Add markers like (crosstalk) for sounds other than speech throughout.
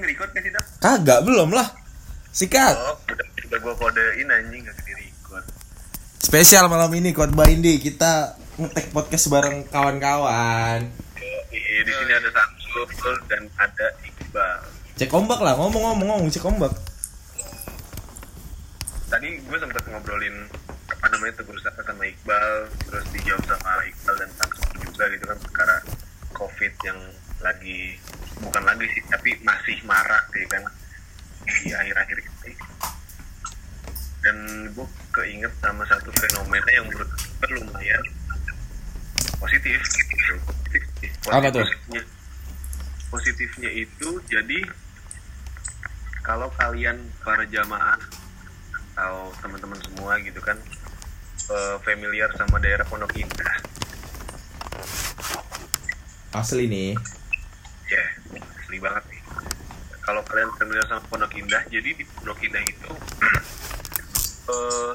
Nge-record gak sih, Dak? Kagak, belum lah. Sikat. Oh, udah, udah gue kodein anjing gak di-record Spesial malam ini khotbah Indi kita ngetek podcast bareng kawan-kawan. Iya, di sini ada Samsul dan ada Iqbal Cek ombak lah, ngomong-ngomong ngomong cek ombak. Tadi gue sempet ngobrolin apa namanya tegur sapa sama Iqbal Terus dijawab sama Iqbal dan Samsul juga gitu kan Perkara Covid yang lagi Bukan lagi sih, tapi masih marak gitu kan Di akhir-akhir ini dan gue keinget sama satu fenomena yang menurut gue lumayan positif gitu. positif sih. Apa tuh? positifnya positifnya itu jadi kalau kalian para jamaah atau teman-teman semua gitu kan eh, familiar sama daerah Pondok Indah Asli nih. Ya asli banget nih kalau kalian familiar sama Pondok Indah jadi di Pondok Indah itu (clears throat) eh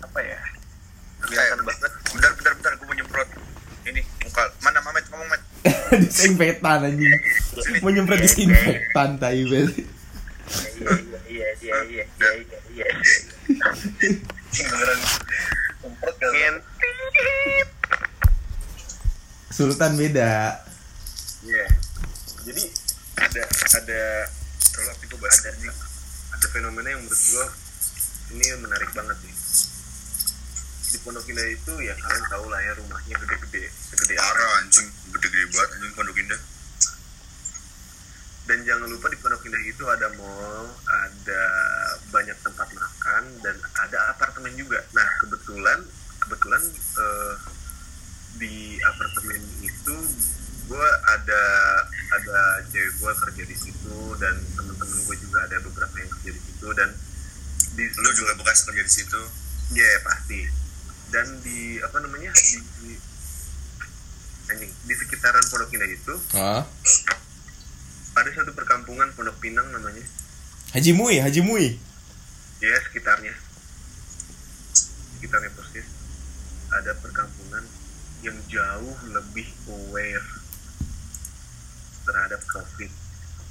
apa ya kelihatan Eh, banget. bentar bentar bentar gue mau nyemprot. Ini muka mana Mamet ngomong Mamet. (laughs) Disinfektan anjing. Mau nyemprot disinfektan tai iya iya iya iya iya iya beneran. Semprot gak Ngintip. Sultan beda. Iya. Jadi ada ada kalau itu ada ada fenomena yang menurut gua ini menarik banget nih. Di Pondok Indah itu ya kalian tahu lah ya rumahnya gede-gede, segede apa. parah anjing gede-gede banget anjing pondok indah Dan jangan lupa di Pondok Indah itu ada mall, ada banyak tempat makan dan ada apartemen juga. Nah kebetulan kebetulan eh, di apartemen itu gue ada ada cewek gue kerja di situ dan temen-temen gue juga ada beberapa yang kerja di situ dan di lu juga bekas kerja di situ? Ya pasti. Dan di apa namanya di, di anjing di sekitaran Pondok Indah itu Hah? ada satu perkampungan Pondok Pinang namanya. Haji Mui, Haji Mui. ya sekitarnya. Sekitarnya persis ada perkampungan yang jauh lebih aware terhadap covid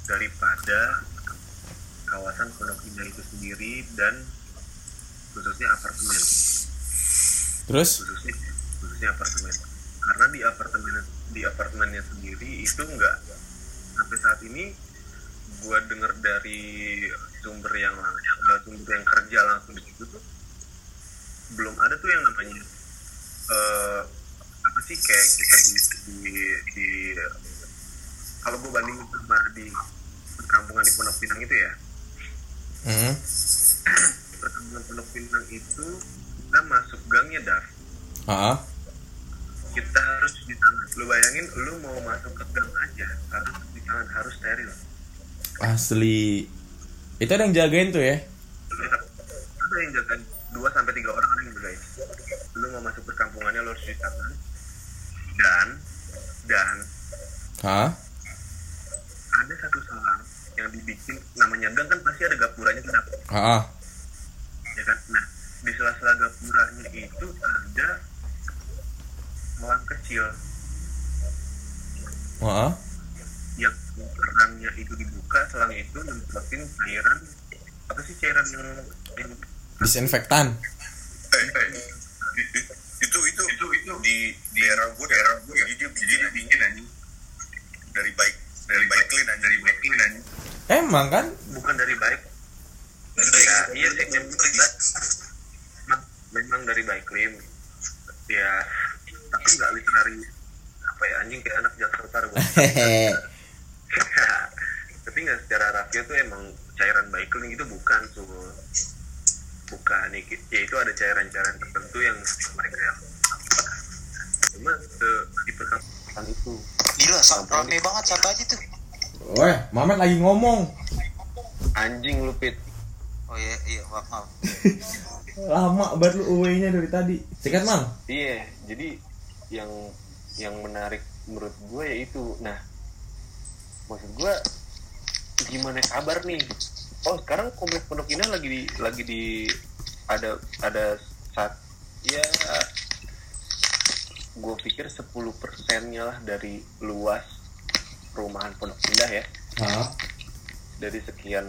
daripada kawasan Pondok Indah itu sendiri dan khususnya apartemen Terus? khususnya khususnya apartemen karena di apartemen di apartemennya sendiri itu enggak sampai saat ini gua dengar dari sumber yang langsung sumber yang kerja langsung di situ tuh belum ada tuh yang namanya eh apa sih kayak kita di di, di kalau gue banding sama di perkampungan di Pondok Pinang itu ya Hmm. di (clears throat) perkampungan Pondok Pinang itu kita masuk gangnya Daf Ah. kita harus cuci tangan lu bayangin lu mau masuk ke gang aja harus cuci tangan harus steril Asli. Itu ada yang jagain tuh ya? ada yang jaga dua sampai tiga orang ada yang jagain lu mau masuk perkampungannya lu harus cuci tangan dan dan Hah? Yang dibikin namanya gang kan pasti ada gapuranya kan? Ah. ya kan? Nah di sela-sela gapuranya itu ada selang kecil. Ah. yang kerannya itu dibuka selang itu nyemprotin cairan apa sih cairan yang, yang Disinfektan. eh, eh, i- itu itu itu itu di di daerah gue daerah gue jadi dia bikin anjing. Dari baik dari baik clean anjing. Dari baik clean anjing Emang kan? bukan dari baik. Ya iya sih memang memang- memang dari baik klim ya tapi nggak literary apa ya anjing kayak anak gue (laughs) Hehehe. tapi nggak secara rahasia tuh emang cairan baik clean itu bukan tuh bukan. Nih ya itu ada cairan-cairan tertentu yang mereka yang cuma se- di perkampungan itu. Gila, sangat rame banget siapa aja tuh? Weh, Mamet lagi ngomong. anjing lu pit Oh iya, iya, maaf, maaf. (laughs) Lama banget lu away-nya dari tadi. Sikat, Mang. Iya, jadi yang yang menarik menurut gue ya itu. Nah, maksud gue gimana kabar nih? Oh, sekarang komplek Pondok Indah lagi di lagi di ada ada saat ya gue pikir 10 persennya lah dari luas perumahan Pondok Indah ya. Hah? dari sekian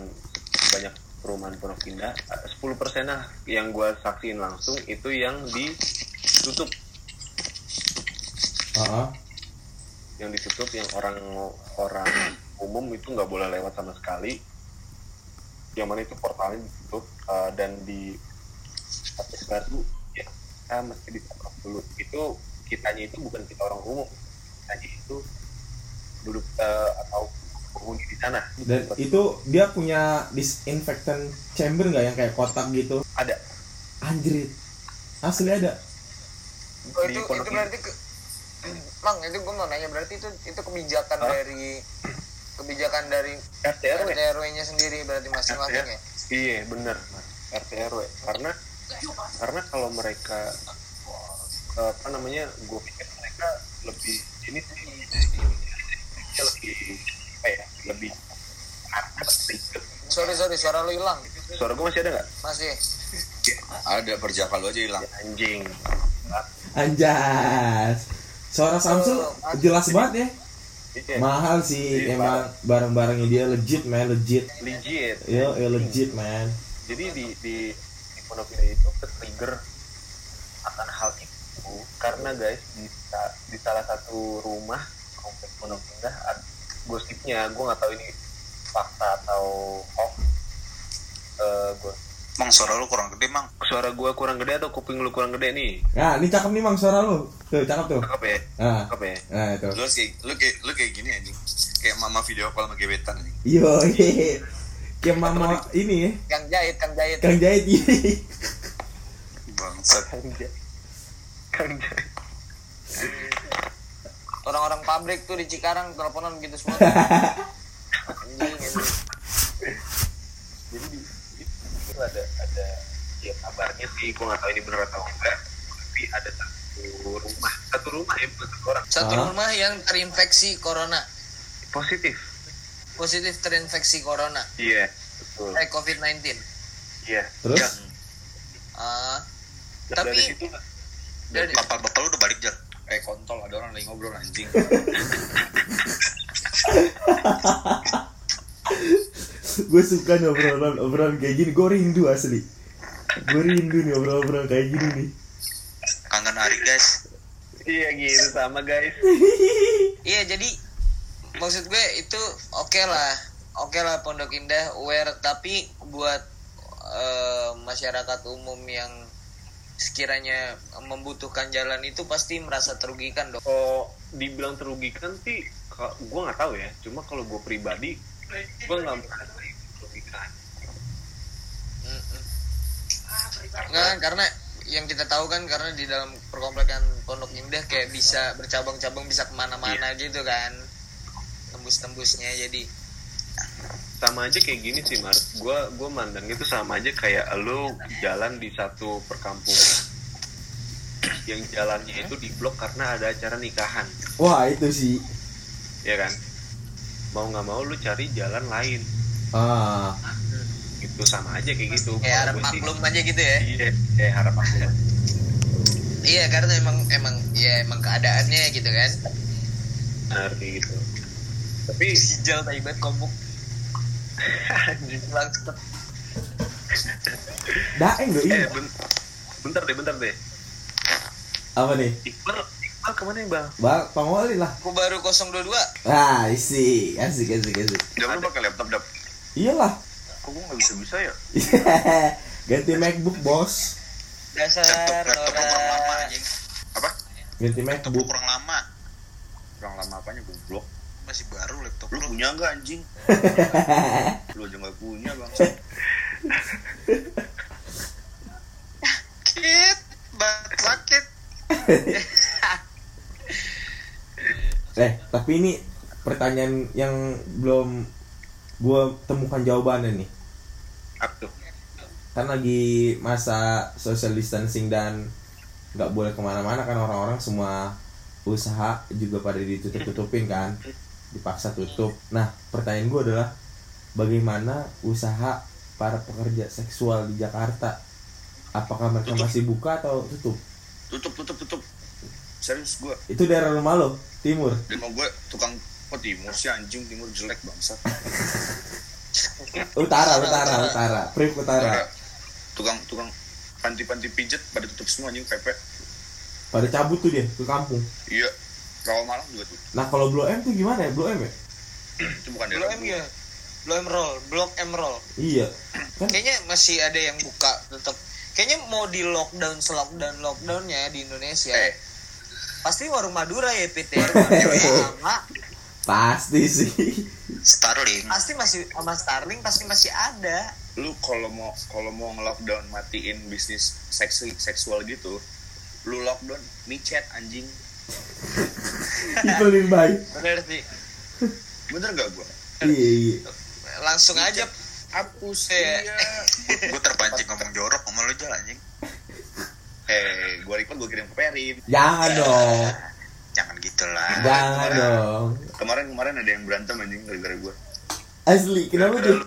banyak perumahan Pondok Indah eh, 10 persen lah yang gue saksiin langsung itu yang ditutup. Heeh. yang ditutup yang orang orang umum itu nggak boleh lewat sama sekali. Yang mana itu portalnya ditutup eh, dan di Patis Baru ya kita mesti ditangkap dulu. Itu kitanya itu bukan kita orang umum. Kitanya itu duduk eh, atau penghuni di sana Dan itu dia punya disinfectant chamber nggak yang kayak kotak gitu? ada Anjrit. Asli ada. Oh, itu itu berarti ke, Mang itu gue mau nanya berarti itu itu kebijakan Hah? dari kebijakan dari RT RW RT RW-nya sendiri berarti masing-masing ya. iya benar Mas. RT RW karena karena kalau mereka eh, apa namanya gue pikir mereka lebih ini sih lebih apa ya lebih. Sorry sorry suara lu hilang. suara gue masih ada nggak Masih. ada perjaka lu aja hilang Ya, anjing Anjas. Suara Samsul jelas banget ya. Iya, Mahal sih Iya, emang barang-barangnya dia legit man, legit. legit Yo, yo legit man. jadi di di di Pondok Indah itu ke-trigger akan hal itu karena guys di, di salah satu rumah komplek Pondok Indah gosipnya gue nggak tahu ini fakta atau hoax Eh, gua mang suara lu kurang gede mang suara gue kurang gede atau kuping lu kurang gede nih Nah, ini cakep nih Mang suara lu. Tuh, cakep tuh. cakep ya Nah, cakep ya nah itu. lu kayak lu kayak lu kayak gini anjing kayak mama video call sama gebetan anjing hehe. Kayak mama ini ya. Kang Jahit, Kang Jahit. Kang Jahit ini. bangsat Kang Jai Kang Jai Orang-orang pabrik tuh di Cikarang teleponan gitu semua. (laughs) Anjing, jadi di itu ada ada ya kabarnya sih gue nggak tahu ini benar atau enggak. Tapi ada satu rumah satu rumah ya bukan satu orang. Satu Ah. rumah yang terinfeksi corona, positif. Positif terinfeksi corona, iya betul. Eh COVID-19. iya. Terus? Ya, dan Tapi- dari situ dari bapak bapak lu udah balik jar eh kontol ada orang lagi ngobrol anjing gue suka nih obrolan obrolan kayak gini. Gue rindu asli. Gue rindu nih obrolan kayak gini nih. kangen hari guys iya gitu sama guys (laughs) Iya jadi maksud gue itu oke lah, oke lah Pondok Indah aware tapi buat eh, masyarakat umum yang sekiranya membutuhkan jalan itu pasti merasa terugikan dong. kalau dibilang terugikan sih gue nggak tahu ya cuma kalau gue pribadi gue nggak merasa itu terugikan Mm-mm. Nggak, karena yang kita tahu kan karena di dalam perkomplekan Pondok Indah kayak bisa bercabang-cabang bisa ke mana-mana gitu kan tembus-tembusnya jadi sama aja kayak gini sih Mar. Gue gue mandang itu sama aja kayak lo jalan di satu perkampungan. Yang jalannya itu diblok karena ada acara nikahan. Wah, itu sih. ya kan? Mau nggak mau lu cari jalan lain. Ah, itu sama aja kayak gitu. Kayak harap maklum aja gitu ya. Iya kayak harap maklum. Iya karena emang emang ya emang keadaannya gitu kan. Benar kayak gitu. Tapi hijau taibat komuk. anjing langsung daeng doi. eh ben- bentar deh bentar deh Apa nih? Iqbal Iqbal ke mana ya bang Bang, pangwali lah. aku baru 022 Ah, isi. Asik, asik, asik. jangan lu pakai laptop dap Iyalah. kok gua nggak bisa bisa ya (laughs) Ganti MacBook, Bos. dasar laptop laptop lama anjing apa Ganti laptop MacBook. kurang lama kurang lama goblok masih baru laptop lu punya nggak anjing? (laughs) Lu aja nggak punya bang. Sakit banget sakit. (laughs) Eh, tapi ini pertanyaan yang belum gue temukan jawabannya nih. apa Kan lagi masa social distancing dan nggak boleh ke mana-mana kan orang-orang semua usaha juga pada ditutup-tutupin kan, (laughs) dipaksa tutup. Nah, pertanyaan gue adalah bagaimana usaha para pekerja seksual di Jakarta? Apakah mereka Tutup. masih buka atau tutup? tutup tutup tutup serius gua Itu daerah rumah lo, timur. mau gue tukang kok timur sih anjing timur jelek bangsat (laughs) Utara, utara, utara. Priv utara. Tukang tukang panti-panti pijet pada tutup semua anjing pepe Pada cabut tuh dia ke kampung. iya rawa malam juga tuh. Nah kalau Blue M tuh gimana ya? Blue M ya? itu bukan Blok M ya? Blok M roll. Blok M roll. Iya. Kan? Kayaknya masih ada yang buka tetap kayaknya mau di lockdown lockdown lockdownnya di Indonesia Eh. pasti warung Madura ya Peter (laughs) sama pasti sih. Starling. Pasti masih sama Starling pasti masih ada. Lu kalau mau kalau mau nge-lockdown matiin bisnis seksi seksual gitu lu lockdown micet anjing Dibeliin baik. bener sih bener gak gua Iya, iya. langsung aja hapus Iya. (laughs) iya Gue terpancing ngomong jorok sama lu jalan anjing eh gua record gua kirim ke Perin Jangan dong. Jangan gitu lah Jangan dong. kemarin kemarin ada yang berantem anjing gara-gara gua Asli, kenapa tuh?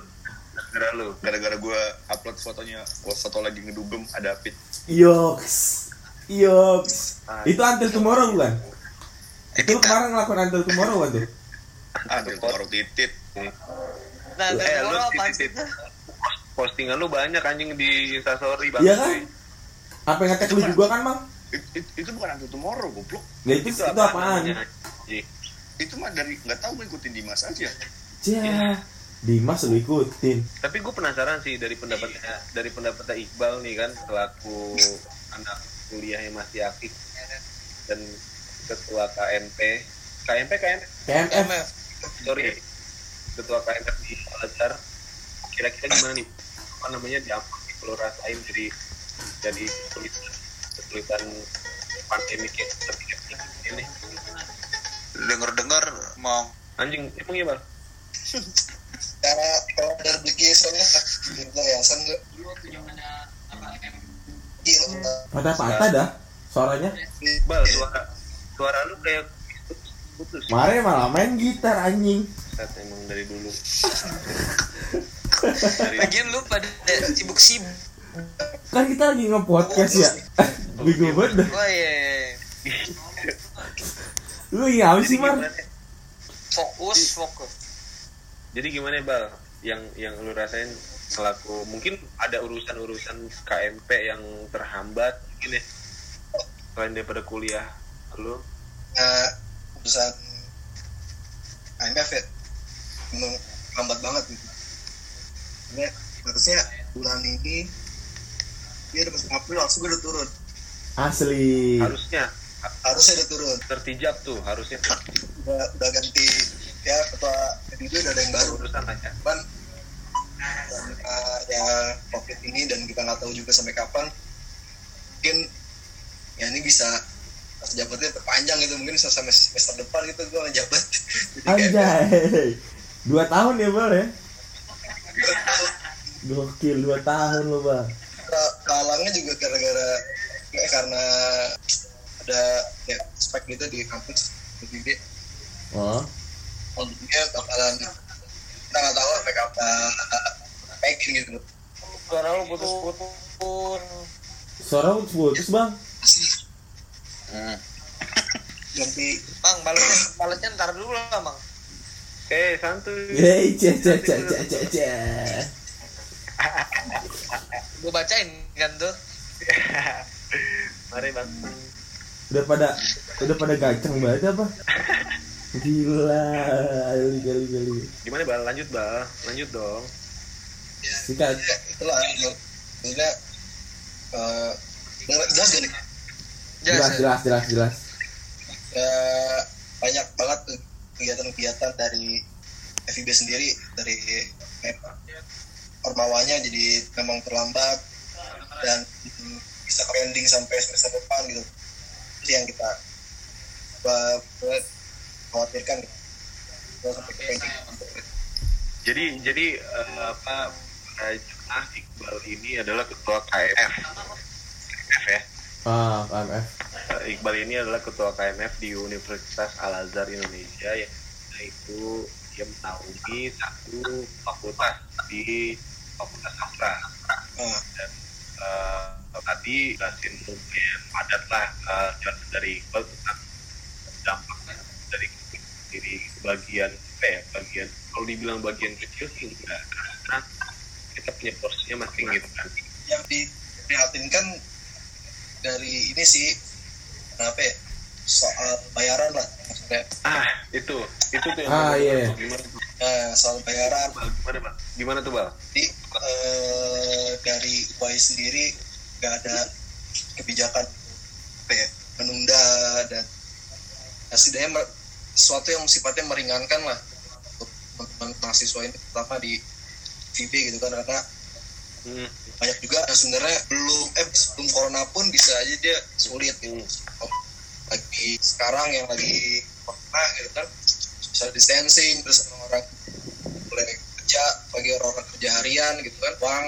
gara-gara lu gara-gara gua upload fotonya gua foto lagi ngedugem ada David Yoks. Yoks. Itu Until Tomorrow bukan? Itu kemarin ngelakuin Until Tomorrow kan tuh? dia baru titit nah Eh, dari lu orang apa sih postingan lu banyak anjing di instastory bang Iya kan? Apa yang ngetek lu juga kan, Bang? It- it- itu bukan Until Tomorrow goblok Nah, itu, itu, apaan? namanya, anjing? itu mah dari nggak tahu gue ikutin Dimas aja Cia. Dimas lu ikutin. tapi gue penasaran sih dari pendapatnya dari pendapatnya Iqbal nih kan selaku anak kuliah yang masih aktif. Dan ketua KMP KMP KMP KMF. MF sorry. Ketua KMP di Al-Azhar kira-kira gimana nih? Apa namanya di apa kalau rasain jadi jadi kesulitan kesulitan pandemi kayak seperti ini Denger-denger mau anjing emang ya bang? (laughs) Cara kalau dari beli soalnya gitu ya gila Patah-patah dah suaranya. bal suara suara lu kayak putus Mare malah main gitar anjing. Set, emang dari dulu (laughs) lagian lu pada sibuk-sibuk Kan kita lagi nge-podcast ya. (laughs) Bego banget dah. oh iya Lu iya apa sih, Mar? fokus fokus jadi gimana bal yang yang lu rasain selaku mungkin ada urusan-urusan KMP yang terhambat mungkin ya selain daripada kuliah. Lu nah urusan IMF ya lambat banget gitu. Ini harusnya bulan ini dia udah masuk April langsung gue udah turun. Asli. harusnya. Harusnya udah turun. Tertijab tuh harusnya. Udah, udah ganti ya ketua PBB udah ada yang baru. Urusan aja. Cuman karena ya covid ini dan kita nggak tahu juga sampai kapan mungkin ya ini bisa masa jabatnya terpanjang gitu mungkin sampai semester depan gitu gue ngejabat (laughs) Anjay. Dua tahun ya, Bal ya? (laughs) Gokil, dua tahun lo, Bang. Ka- kalangnya juga gara-gara eh, karena ada ya spek gitu di kampus PBB Oh. dia bakalan kita nggak tahu sampai kapan pekin gitu suara lu putus-putus Suara lu putus, Bang. hmm. nanti bang balasnya balasnya ntar dulu lah bang eh santuy Hei, cia cia cia cia cia cia. gue bacain kan tuh (laughs) mari bang Udah pada udah pada gaceng banget apa? Gila, kali kali. gimana bal? Lanjut bal. Lanjut dong. Sikat. ya itulah maksudnya eh jelas jelas gak nih? Jelas, jelas, jelas, jelas. ya banyak banget kegiatan-kegiatan dari FIB sendiri dari eh, ormawanya jadi memang terlambat dan mm, bisa pending sampai semester depan gitu. Itu yang kita ba- khawatirkan. Kalau sampai ke pending jadi jadi eh, apa Rajunah Iqbal ini adalah ketua KMF KMF ya Ah, KMF. Eh, Iqbal ini adalah ketua KMF di Universitas Al Azhar Indonesia ya itu dia menaungi satu fakultas di Fakultas Sastra Ah. dan eh, tadi jelasin lumayan padat lah jelasin dari Iqbal tentang bagian apa ya bagian kalau dibilang bagian kecil sih enggak kita kita punya porsinya masing gitu kan. Yang diprihatinkan dari ini sih kenapa ya soal bayaran lah maksudnya. Ah itu itu tuh yang Ah, iya. gimana tuh? Nah, soal bayaran. Bal? gimana bal? Gimana tuh bal? Jadi eh, dari UI sendiri nggak ada kebijakan apa ya, menunda dan ya, setidaknya sesuatu yang sifatnya meringankan lah untuk teman-teman mahasiswa ini terutama di VB gitu kan karena hmm. banyak juga yang sebenarnya belum eh sebelum corona pun bisa aja dia sulit gitu. Lagi sekarang yang lagi corona gitu kan social distancing terus orang-orang mulai kerja bagi orang-orang kerja harian gitu kan uang.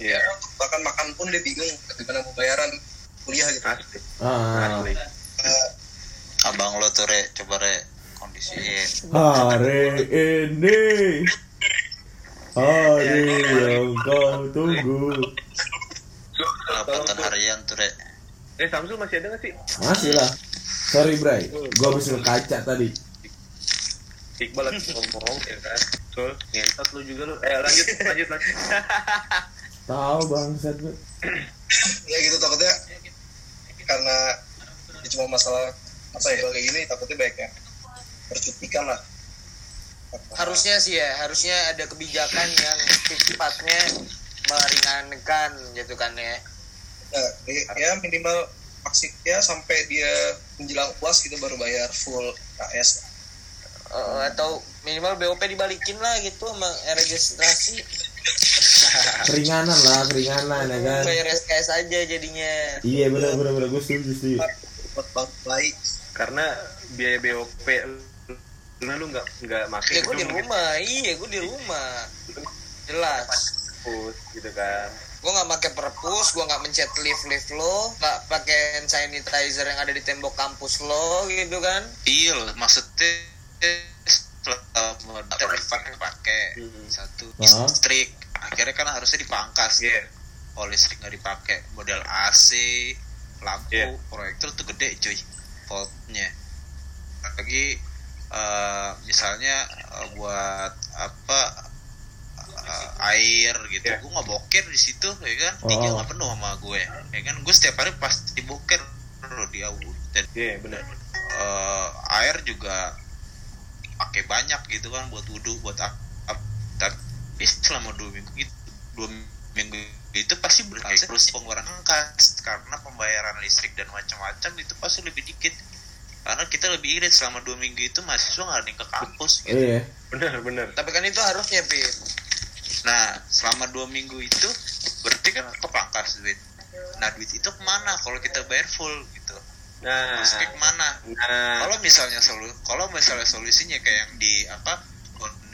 Iya. Bahkan makan pun dia bingung bagaimana mau bayaran kuliah gitu. Asli. Ah. asli. Eh, abang lo tuh re. Coba re kondisiin. Hari ini Hari yang kau tunggu. Pendapatan harian tuh re. Eh Samsul masih ada nggak sih? Masih lah. Sorry Bray. Gua habis ngekaca tadi. Iqbal lagi ngomong ya kan? Sul ngentot lu juga lu. Eh lanjut lanjut lanjut. (laughs) Tahu bangsat gue ya gitu takutnya. Karena ya cuma masalah apa ya kayak gini takutnya banyak yang tercutikan lah. Harusnya sih ya harusnya ada kebijakan yang sifatnya meringankan gitu kan ya. Ya, di- ya minimal maksud ya sampai dia menjelang uas gitu baru bayar full KS Eh, atau minimal BOP dibalikin lah gitu sama registrasi. Keringanan lah Keringanan ya kan. Bayar SKS aja jadinya. Iya bener bener bener. Gue setuju buat bank baik karena biaya BOP lu lu nggak nggak makin ya gue di rumah iya gue di rumah jelas Pus, gitu kan gue nggak pakai perpus gue nggak mencet lift lift lo nggak pakai hand sanitizer yang ada di tembok kampus lo gitu kan iya maksudnya setelah modal pakai pakai Hmm. satu Ah. listrik akhirnya kan harusnya dipangkas tuh. Iya. kalau listrik nggak dipakai model AC lampu Iya. proyektor tuh gede cuy voltnya lagi eh, misalnya eh, buat apa eh, air gitu. Iya. gue nggak boker di situ ya kan? Tiga Oh. nggak penuh sama gue ya kan? Gue setiap hari pasti boker loh di dan iya benar. eh, air juga pakai banyak gitu kan buat wudhu buat ap- ap- tapi selama dua minggu itu dua minggu itu pasti terus pengeluaran angkas karena pembayaran listrik dan macam-macam itu pasti lebih dikit. Karena kita lebih irit selama dua minggu itu mahasiswa nggak ada yang ke kampus gitu. Iya. Benar benar. Tapi kan itu harusnya Pip nah selama dua minggu itu berarti kan kepangkas duit nah duit itu ke mana kalau kita bayar full gitu? Nah. Ke mana? Nah. Kalau misalnya solu kalau misalnya solusinya kayak yang di apa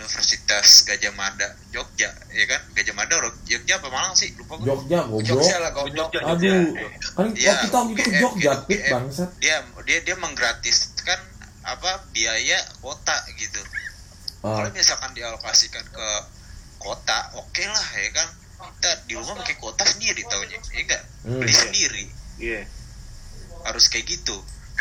Universitas Gajah Mada Jogja ya kan? Gajah Mada Jogja apa Malang sih? Lupa gue Jogja goblok. Jogja lah goblok. Jogja, Aduh. Kan Iya, waktu kita waktu itu ke Jogja UGM. Pit bangsat. Dia dia dia menggratiskan apa biaya kota gitu. Ah, kalau misalkan dialokasikan ke kota oke lah ya kan? Kita di rumah pakai kota sendiri taunya. Ya enggak Hmm. beli sendiri. Iya. Harus kayak gitu.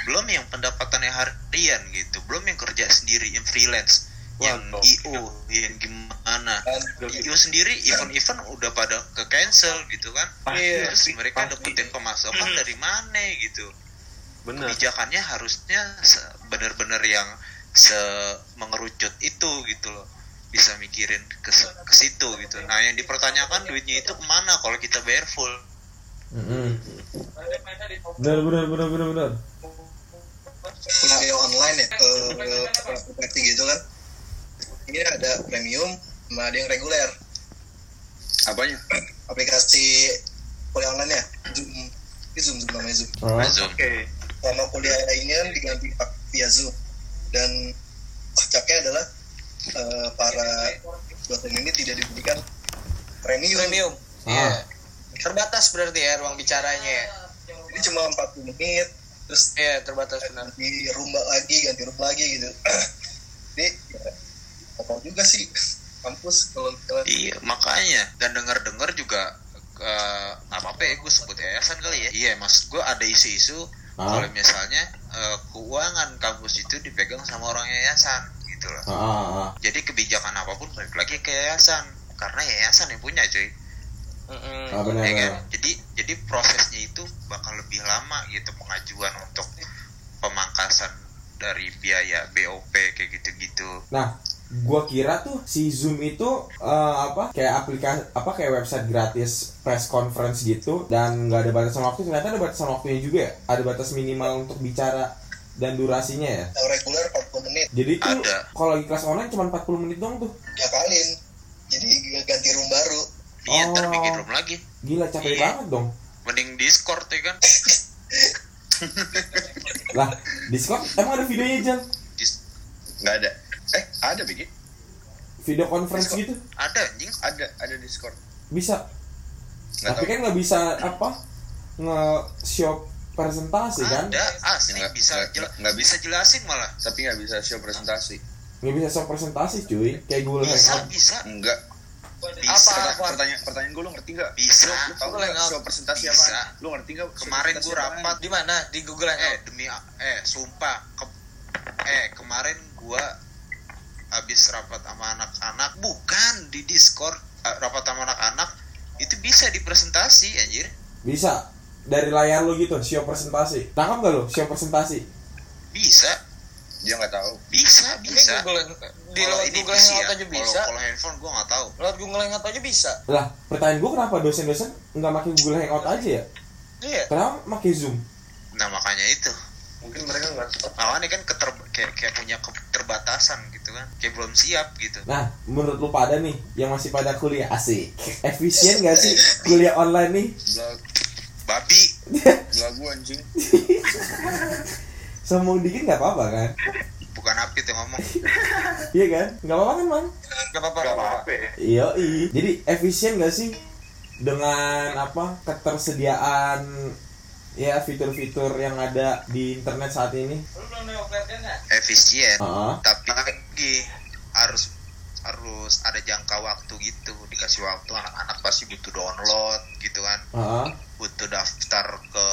Belum yang pendapatannya harian gitu. Belum yang kerja sendiri yang freelance yang gokil. IO yang gimana? Dan IO sendiri event-event udah pada ke cancel gitu kan? Pasti, terus pasti, mereka pasti. dapetin pemasukan dari mana gitu? Benar kebijakannya harusnya benar-benar yang se mengerucut itu gitu loh. Bisa mikirin ke, ke situ gitu. Nah yang dipertanyakan duitnya itu ke mana kalau kita bayar full? Mm-mm. Bener bener bener bener bener. Skenario online ya ke ke aplikasi gitu kan ini ada premium sama ada yang reguler. Apanya? (clears throat) Aplikasi kuliah online ya zoom. Ini zoom zoom namanya zoom. Zoom. Oke. Selama kuliah ini kan diganti pak- via zoom. Dan kocaknya adalah eh, para dosen ini tidak diberikan premium, premium. Ah. iya. Terbatas berarti ya ruang bicaranya ya? Ini cuma 40 menit terus iya terbatas benar. ganti room lagi ganti room lagi gitu. (clears throat) Jadi ya, apa juga sih kampus kalau kalau Iya, makanya dan dengar-dengar juga eh, apa apa ya gue sebut yayasan kali ya. Iya, mas gue ada isu-isu Ah. kalau misalnya eh, keuangan kampus itu dipegang sama orang yayasan gitu loh. ah, ah, ah. Jadi kebijakan apa pun balik lagi ke yayasan. karena yayasan yang punya cuy Mm-mm. Ah, benar, ya kan benar. jadi jadi prosesnya itu bakal lebih lama gitu pengajuan untuk pemangkasan dari biaya BOP kayak gitu-gitu Nah, gua kira tuh si Zoom itu eh, apa kayak aplikasi apa kayak website gratis press conference gitu dan nggak ada batasan waktu ternyata ada batasan waktunya juga ya. Ada batas minimal untuk bicara dan durasinya ya. Yang reguler 40 menit. Jadi tuh Ada. kalau lagi kelas online cuma 40 menit doang tuh. Ya kalin jadi ganti room baru. Iya ntar Oh. bikin room lagi. Gila capek Iya. banget dong. Mending Discord ya kan? (laughs) Lah Discord? Emang ada videonya Jan Dis- nggak ada eh ada bikin video conference Discord. gitu? Ada anjing. Ada ada discord. Bisa. Nggak tapi tahu. kan nggak bisa apa nge show presentasi kan? Ada asli Nggak- bisa nggak- bisa. jelasin malah. Tapi nggak bisa show presentasi. Nggak bisa show presentasi cuy. Kayak Google bisa Hangout bisa. Enggak bisa. Apa? pertanyaan pertanyaan gue lu ngerti nggak? Bisa. lu, lu tahu Google nggak Hangout. show presentasi Bisa. apa lu ngerti nggak show kemarin gue rapat di mana? Di Google eh Hangout demi eh sumpah. Ke- eh kemarin gua habis rapat sama anak-anak bukan di Discord eh, rapat sama anak-anak itu bisa dipresentasi anjir. Bisa. Dari layar lo gitu show presentasi. Tangkap gak lo show presentasi? Bisa. Dia nggak tahu. Bisa bisa. Google di lewat ini Google Hangout ya, aja bisa. kalau handphone gua nggak tahu. Lewat Google Hangout aja bisa. Lah pertanyaan gue kenapa dosen-dosen nggak pakai Google Hangout aja ya? Iya. Kenapa pakai Zoom? Nah makanya itu mungkin mereka nggak tahu makanya kan keter kayak, kayak punya keterbatasan gitu kan. Kayak belum siap gitu. Nah menurut lo pada nih yang masih pada kuliah asik. Efisien gak sih kuliah online nih? Babi. Belah gue anjing. (laughs) Sombong dikit nggak apa-apa kan? Bukan Apit yang ngomong. (laughs) Iya kan? Nggak apa-apa kan man gak apa-apa nggak gak apa-apa. Iya, iya. Jadi efisien gak sih dengan apa ketersediaan ya fitur-fitur yang ada di internet saat ini? efisien. Heeh. tapi lagi harus harus ada jangka waktu gitu. Dikasih waktu anak-anak pasti butuh download gitu kan. Heeh. butuh daftar ke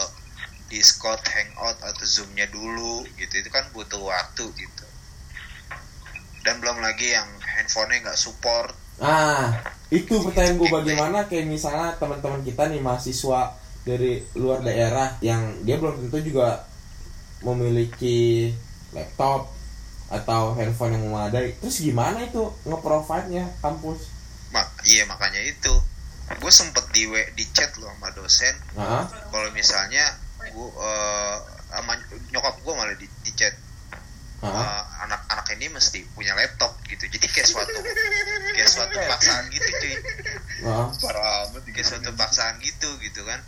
Discord, Hangout atau Zoom-nya dulu gitu. Itu kan butuh waktu gitu. Dan belum lagi yang handphonenya nggak support. Nah, itu pertanyaan gue bagaimana kayak misalnya teman-teman kita nih mahasiswa dari luar daerah yang dia belum tentu juga memiliki laptop atau handphone yang memadai. Terus gimana itu nge-provide-nya kampus? mak iya makanya itu gue sempet di di chat loh sama dosen Heeh. kalau misalnya gue eh, sama nyokap gue malah di, di chat Heeh. eh, anak-anak ini mesti punya laptop gitu jadi kayak suatu kayak suatu paksaan gitu cuy amat kayak suatu paksaan gitu gitu kan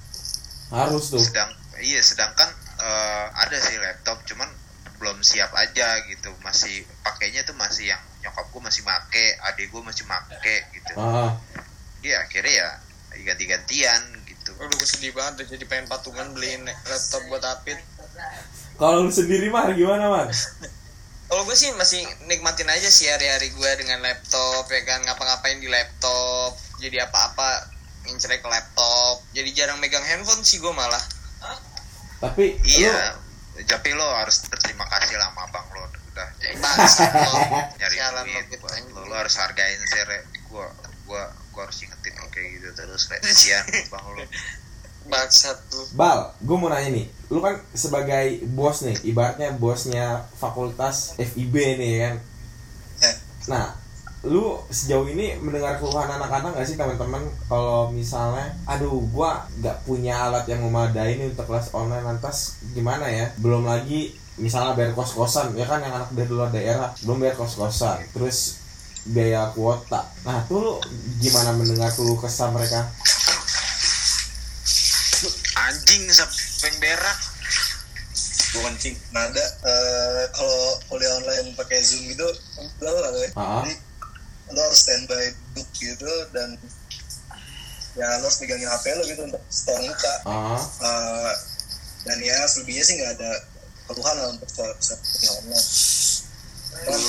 Harus tuh. sedang iya sedangkan eh, ada sih laptop cuman belum siap aja gitu masih pakainya tuh masih yang nyokap gue masih make adik gue masih make gitu Heeh. dia akhirnya ya ganti-gantian gitu Aduh gue sedih banget jadi pengen patungan beliin laptop buat Apit Kalau lu sendiri mah gimana, Man? (laughs) Kalau gue sih masih nikmatin aja sih hari-hari gue dengan laptop ya kan ngapa-ngapain di laptop jadi apa-apa ngincernya ke laptop. Jadi jarang megang handphone sih gue malah. Tapi iya. tapi lo harus berterima kasih lah sama abang lo. Udah jadi lo nyari lo, duit anjing. lo, lo harus hargain sih re. Gua gua gua harus ingetin lo kayak gitu terus re. Kasihan (laughs) bang lo. Bangsat tuh Bal, gue mau nanya nih, lu kan sebagai bos nih, ibaratnya bosnya fakultas FIB nih kan. Eh. Nah, lu sejauh ini mendengar keluhan anak-anak gak sih teman-teman kalau misalnya, aduh, gua nggak punya alat yang memadai nih untuk kelas online, lantas gimana ya? Belum lagi misalnya bayar kos-kosan, ya kan yang anak dari luar daerah belum bayar kos-kosan, terus biaya kuota. Nah, tuh lu gimana mendengar keluh kesah mereka? anjing sampai berak gue kencing nada eh, kalau kuliah online pakai zoom gitu udah lah ya Ah. jadi lo harus standby duduk gitu dan ya lo harus pegangin hp lo gitu untuk store muka. Ah, Eh, dan ya selebihnya sih nggak ada keluhan lah untuk soal kuliah online. Cuman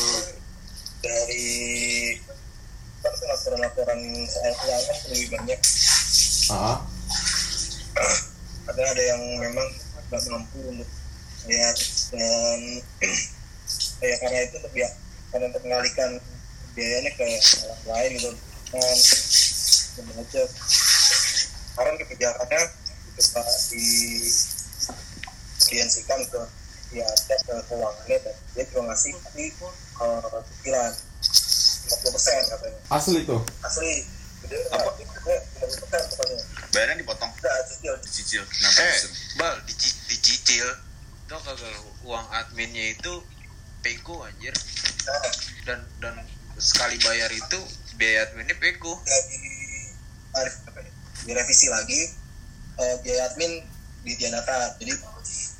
dari laporan-laporan soal keuangan lebih banyak. Ah, ada ada yang memang nggak mampu untuk bayar dan (clears throat) ya karena itu untuk ya karena untuk mengalihkan biayanya ke orang lain gitu. Dan dan aja. Sekarang kebijakannya coba di kliensikan ke ya ada ke keuangannya dan dia juga ngasih tapi uh, cicilan 50 persen katanya. Asli tuh. asli. Gede Apa? persen pokoknya. Bayaran dipotong. enggak cicil Dicicil. Kenapa? eh bal dici- dicicil. Tau kagak uang adminnya itu pego anjir. Nah, dan dan sekali bayar itu biaya adminnya pego ya di tarif apa ya, direvisi lagi eh, biaya admin ditiadakan jadi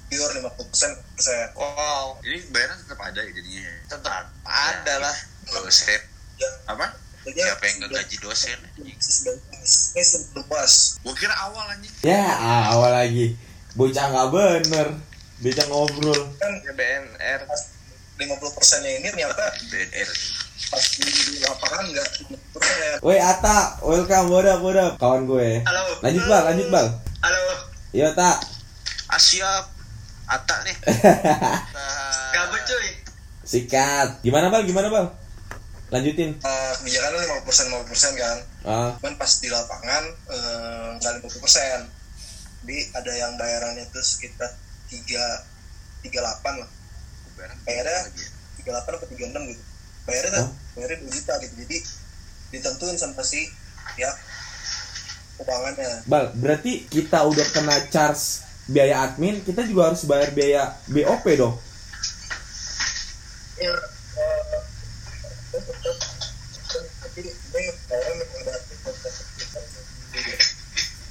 pure 50 persen persen wow Ini bayaran tetap ada ya jadinya. ya? tetap ada lah dosen yang Apa? jadi siapa yang nggak gaji dosen ini sebelum puas Gua kira awal anjing. Ya awal lagi. Bocah nggak bener. Bocah ngobrol. kan ya BNR pas 50 persennya ini ternyata BNR pas di, lapangan nggak 50 persen Woi Ata, welcome, bodap, bodap. Kawan gue. halo Lanjut bal, lanjut bal. halo Yo tak. Asyap Ata nih (laughs) gabut cuy Sikat. Gimana bal? Gimana bal? Lanjutin. uh, kebijakannya 50 persen 50 persen kan Ah, cuman pas di lapangan eh, nggak 50 persen jadi ada yang bayarannya itu sekitar 3 38 lah Bayaran bayarnya ya? 38 atau 36 gitu bayarnya Hah? bayarnya 2 juta gitu jadi ditentuin sama si ya keuangannya bal, berarti kita udah kena charge biaya admin, kita juga harus bayar biaya BOP dong. ya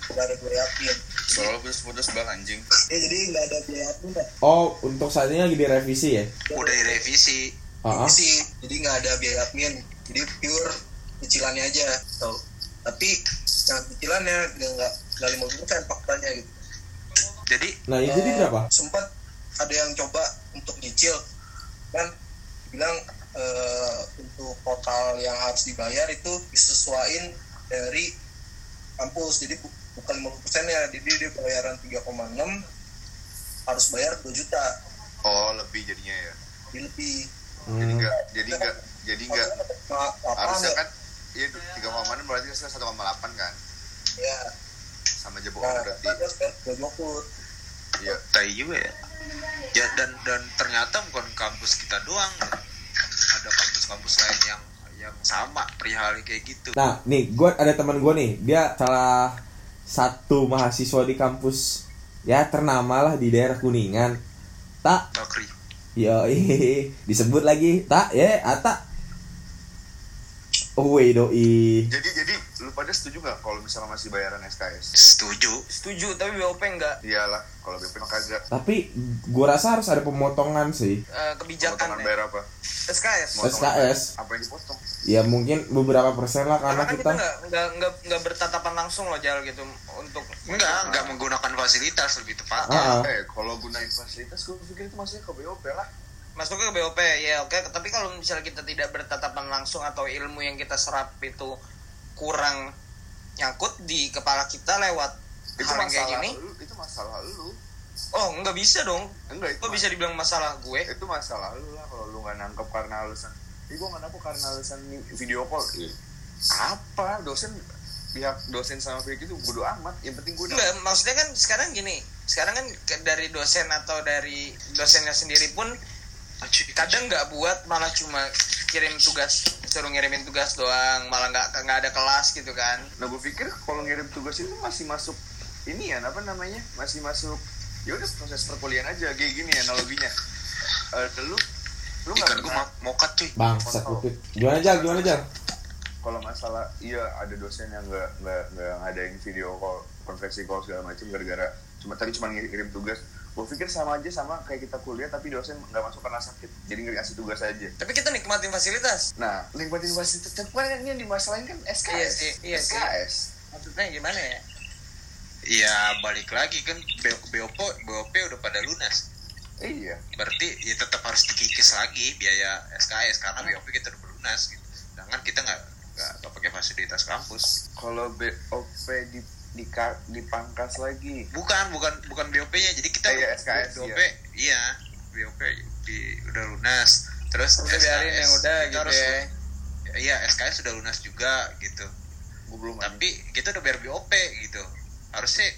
nggak ada biaya admin Soalnya putus-putus bal anjing. ya jadi nggak ada biaya admin Oh, untuk saat ini lagi direvisi ya? udah direvisi Ah, ah. Ini sih jadi nggak ada biaya admin. Jadi pure cicilannya aja so, tapi yang cicilannya nggak nggak lima persen faktanya gitu. Jadi Nah, itu jadi Eh, berapa? sempat ada yang coba untuk nyicil. Kan bilang eh, untuk total yang harus dibayar itu disesuaikan dari kampus. Jadi bu- bukan 50 persennya. Jadi dia bayaran 3,6 harus bayar 2 juta. Oh, lebih jadinya ya. jadi lebih Hmm. enggak jadi enggak jadi enggak Ma- apa harusnya kan iya tiga koma enam berarti kan satu koma delapan kan? Ya sama aja nah, bohong berarti. dia sekarang 20 iya. Tai juga ya? Ya dan dan ternyata bukan kampus kita doang ya. ada kampus-kampus lain yang yang sama perihal kayak gitu. Nah, nih, gua ada teman gua nih, dia salah satu mahasiswa di kampus. Ya ternama lah di daerah Kuningan. Tak, Bakri yo (laughs) disebut lagi tak ya, ata. Oh, doi. jadi jadi pada setuju nggak kalau misalnya masih bayaran SKS setuju. Setuju tapi BOP enggak iyalah kalau BP mah kagak. Tapi gua rasa harus ada pemotongan sih. Eh, kebijakan potongan ya. bayar apa? SKS Potongan SKS. apa yang dipotong? Ya mungkin beberapa persen lah karena karena kan kita nggak nggak nggak nggak bertatapan langsung loh jal gitu. Untuk enggak enggak menggunakan fasilitas lebih tepat Ah, ah. eh kalau gunain fasilitas gue pikir itu maksudnya ke BOP lah. Masuk ke BOP ya oke. Tapi kalau misalnya kita tidak bertatapan langsung atau ilmu yang kita serap itu kurang nyangkut di kepala kita lewat itu hal yang kayak masalah gini. lu itu masalah lu. Oh nggak bisa dong. Enggak itu kok bisa dibilang masalah gue? Itu masalah lu lah kalau lu nggak nangkep karena alasan. Ih gue nggak nangkep karena alasan video call. Iya. apa? Dosen pihak dosen sama pihak itu bodo amat. Yang penting gue Enggak, maksudnya kan sekarang gini. Sekarang kan dari dosen atau dari dosennya sendiri pun kadang nggak buat malah cuma kirim tugas suruh ngirimin tugas doang malah nggak nggak ada kelas gitu kan. Nah gue pikir kalau ngirim tugas itu masih masuk ini ya apa namanya? Masih masuk ya udah proses perkuliahan aja kayak gini analoginya. Eh lu lu nggak gue mau cut cuy. Bangsat Upit. Gimana Jal? Gimana Jal? kalau masalah iya ada dosen yang nggak nggak nggak ngadain video call konferensi call segala macam gara-gara cuma tadi cuma ngirim tugas gue pikir sama aja sama kayak kita kuliah tapi dosen nggak masuk karena sakit. Jadi nggak ngasih tugas aja. Tapi kita nikmatin fasilitas. Nah nikmatin fasilitas. Tapi kan yang dimasalahin kan SKS Iya iya. SKS maksudnya gimana ya? Ya balik lagi kan BOP BOP udah pada lunas. Iya. Berarti ya tetap harus dikikis lagi biaya SKS karena BOP kita udah berlunas gitu. Sedangkan kita nggak nggak pakai fasilitas kampus. Kalau BOP di di dipangkas lagi. Bukan bukan bukan BOP nya jadi kita iya, SKS, BOP iya. BOP di udah lunas. Terus udah biarin yang udah gitu harus ya. Iya SKS sudah lunas juga gitu. Gue belum tapi kita udah bayar BOP gitu. Harusnya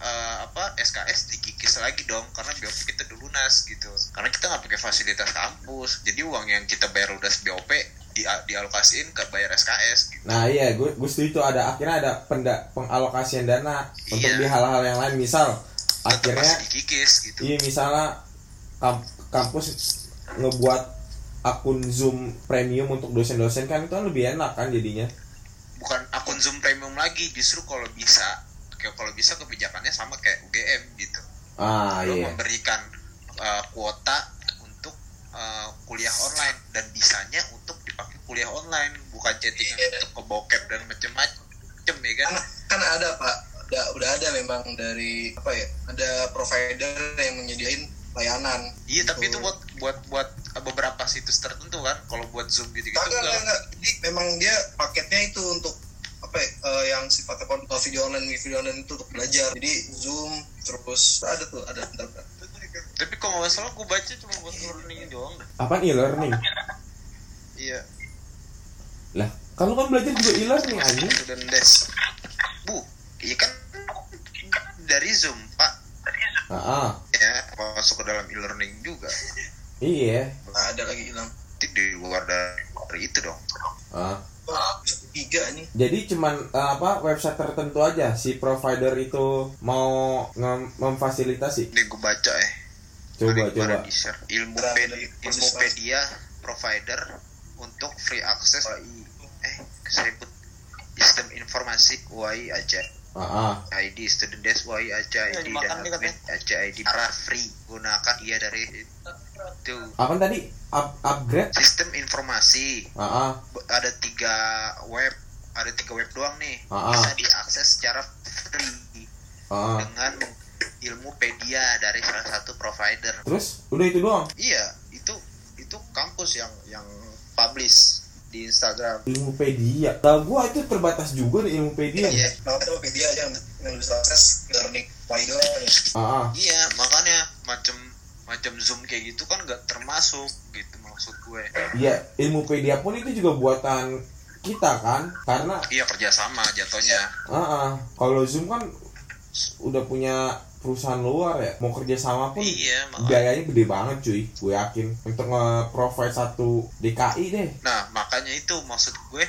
eh, apa SKS dikikis lagi dong karena BOP kita udah lunas gitu. Karena kita nggak pakai fasilitas kampus jadi uang yang kita bayar udah BOP di dialokasiin ke bayar SKS gitu. Nah iya, gue gue setuju tuh ada akhirnya ada penda, pengalokasian dana untuk Iya. di hal-hal yang lain. Misal Tetap akhirnya dikikis gitu iya misalnya kam- kampus ngebuat akun Zoom premium untuk dosen-dosen kan itu kan lebih enak kan jadinya. bukan akun Zoom premium lagi justru kalau bisa kayak kalau bisa kebijakannya sama kayak UGM gitu Ah lo iya. memberikan uh, kuota untuk uh, kuliah online dan bisanya untuk kuliah online bukan chattingan untuk ke bokep dan macem-macem ya kan kan kan ada pak udah udah ada memang dari apa ya ada provider yang menyediain layanan iya tapi Gitu. itu buat buat buat uh, beberapa situs tertentu kan kalau buat zoom gitu gitu enggak enggak, enggak. Jadi memang dia paketnya itu untuk apa ya, eh, yang sifatnya eh, video online video online itu untuk belajar jadi zoom terus ada tuh ada bentar, bentar. tapi kalau nggak salah gue baca cuma buat learning doang. Apaan e-learning? iya Lah, kalau kan belajar juga e-learning anjing. student desk bu iya kan dari zoom pak Ah, ah. ya masuk ke dalam e-learning juga iya. Nah, ada lagi hilang Nanti di luar dari, dari itu dong Ah. tiga nih Jadi cuman eh, apa website tertentu aja si provider itu mau memfasilitasi. ini gue baca ya Coba coba. ilmu Berapa pedi, dari ilmupedia provider untuk free access UI eh sebut sistem informasi UI aja Ah, ah. ID student desk UI aja Ya, ID dimakan dan admin aja ID cara free gunakan iya dari itu Apa tadi Up- upgrade? sistem informasi Ah, ah. ada tiga web ada tiga web doang nih Ah, ah. bisa diakses secara free Ah, ah. dengan ilmupedia dari salah satu provider Terus udah itu doang. iya itu itu kampus yang yang publish di Instagram Ilmupedia. Tahu gua itu terbatas juga di Ilmupedia. iya nah itu media aja yang akses learning Ah, ah. iya makanya macam macam zoom kayak gitu kan nggak termasuk gitu maksud gue Iya, Ilmupedia pun itu juga buatan kita kan karena iya kerjasama jatuhnya ah, ah. kalau Zoom kan udah punya perusahaan luar ya mau kerja sama pun iya biayanya gede banget cuy. Gue yakin. Untuk nge-provide satu DKI deh. Nah makanya itu maksud gue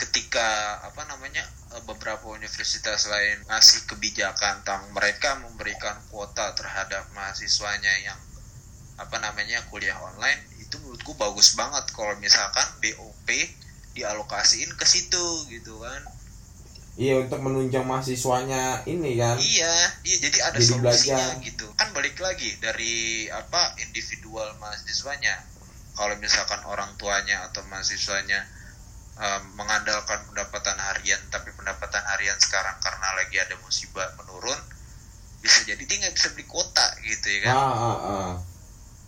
ketika apa namanya eh, beberapa universitas lain ngasih kebijakan tentang mereka memberikan kuota terhadap mahasiswanya yang apa namanya kuliah online itu menurutku bagus banget. Kalau misalkan BOP dialokasiin ke situ gitu kan iya untuk menunjang mahasiswanya ini kan iya iya jadi ada Jadi solusinya belajar. gitu kan balik lagi dari apa individual mahasiswanya kalau misalkan orang tuanya atau mahasiswanya em, mengandalkan pendapatan harian tapi pendapatan harian sekarang karena lagi ada musibah menurun bisa jadi dia nggak bisa beli kuota gitu ya kan ah, ah, ah.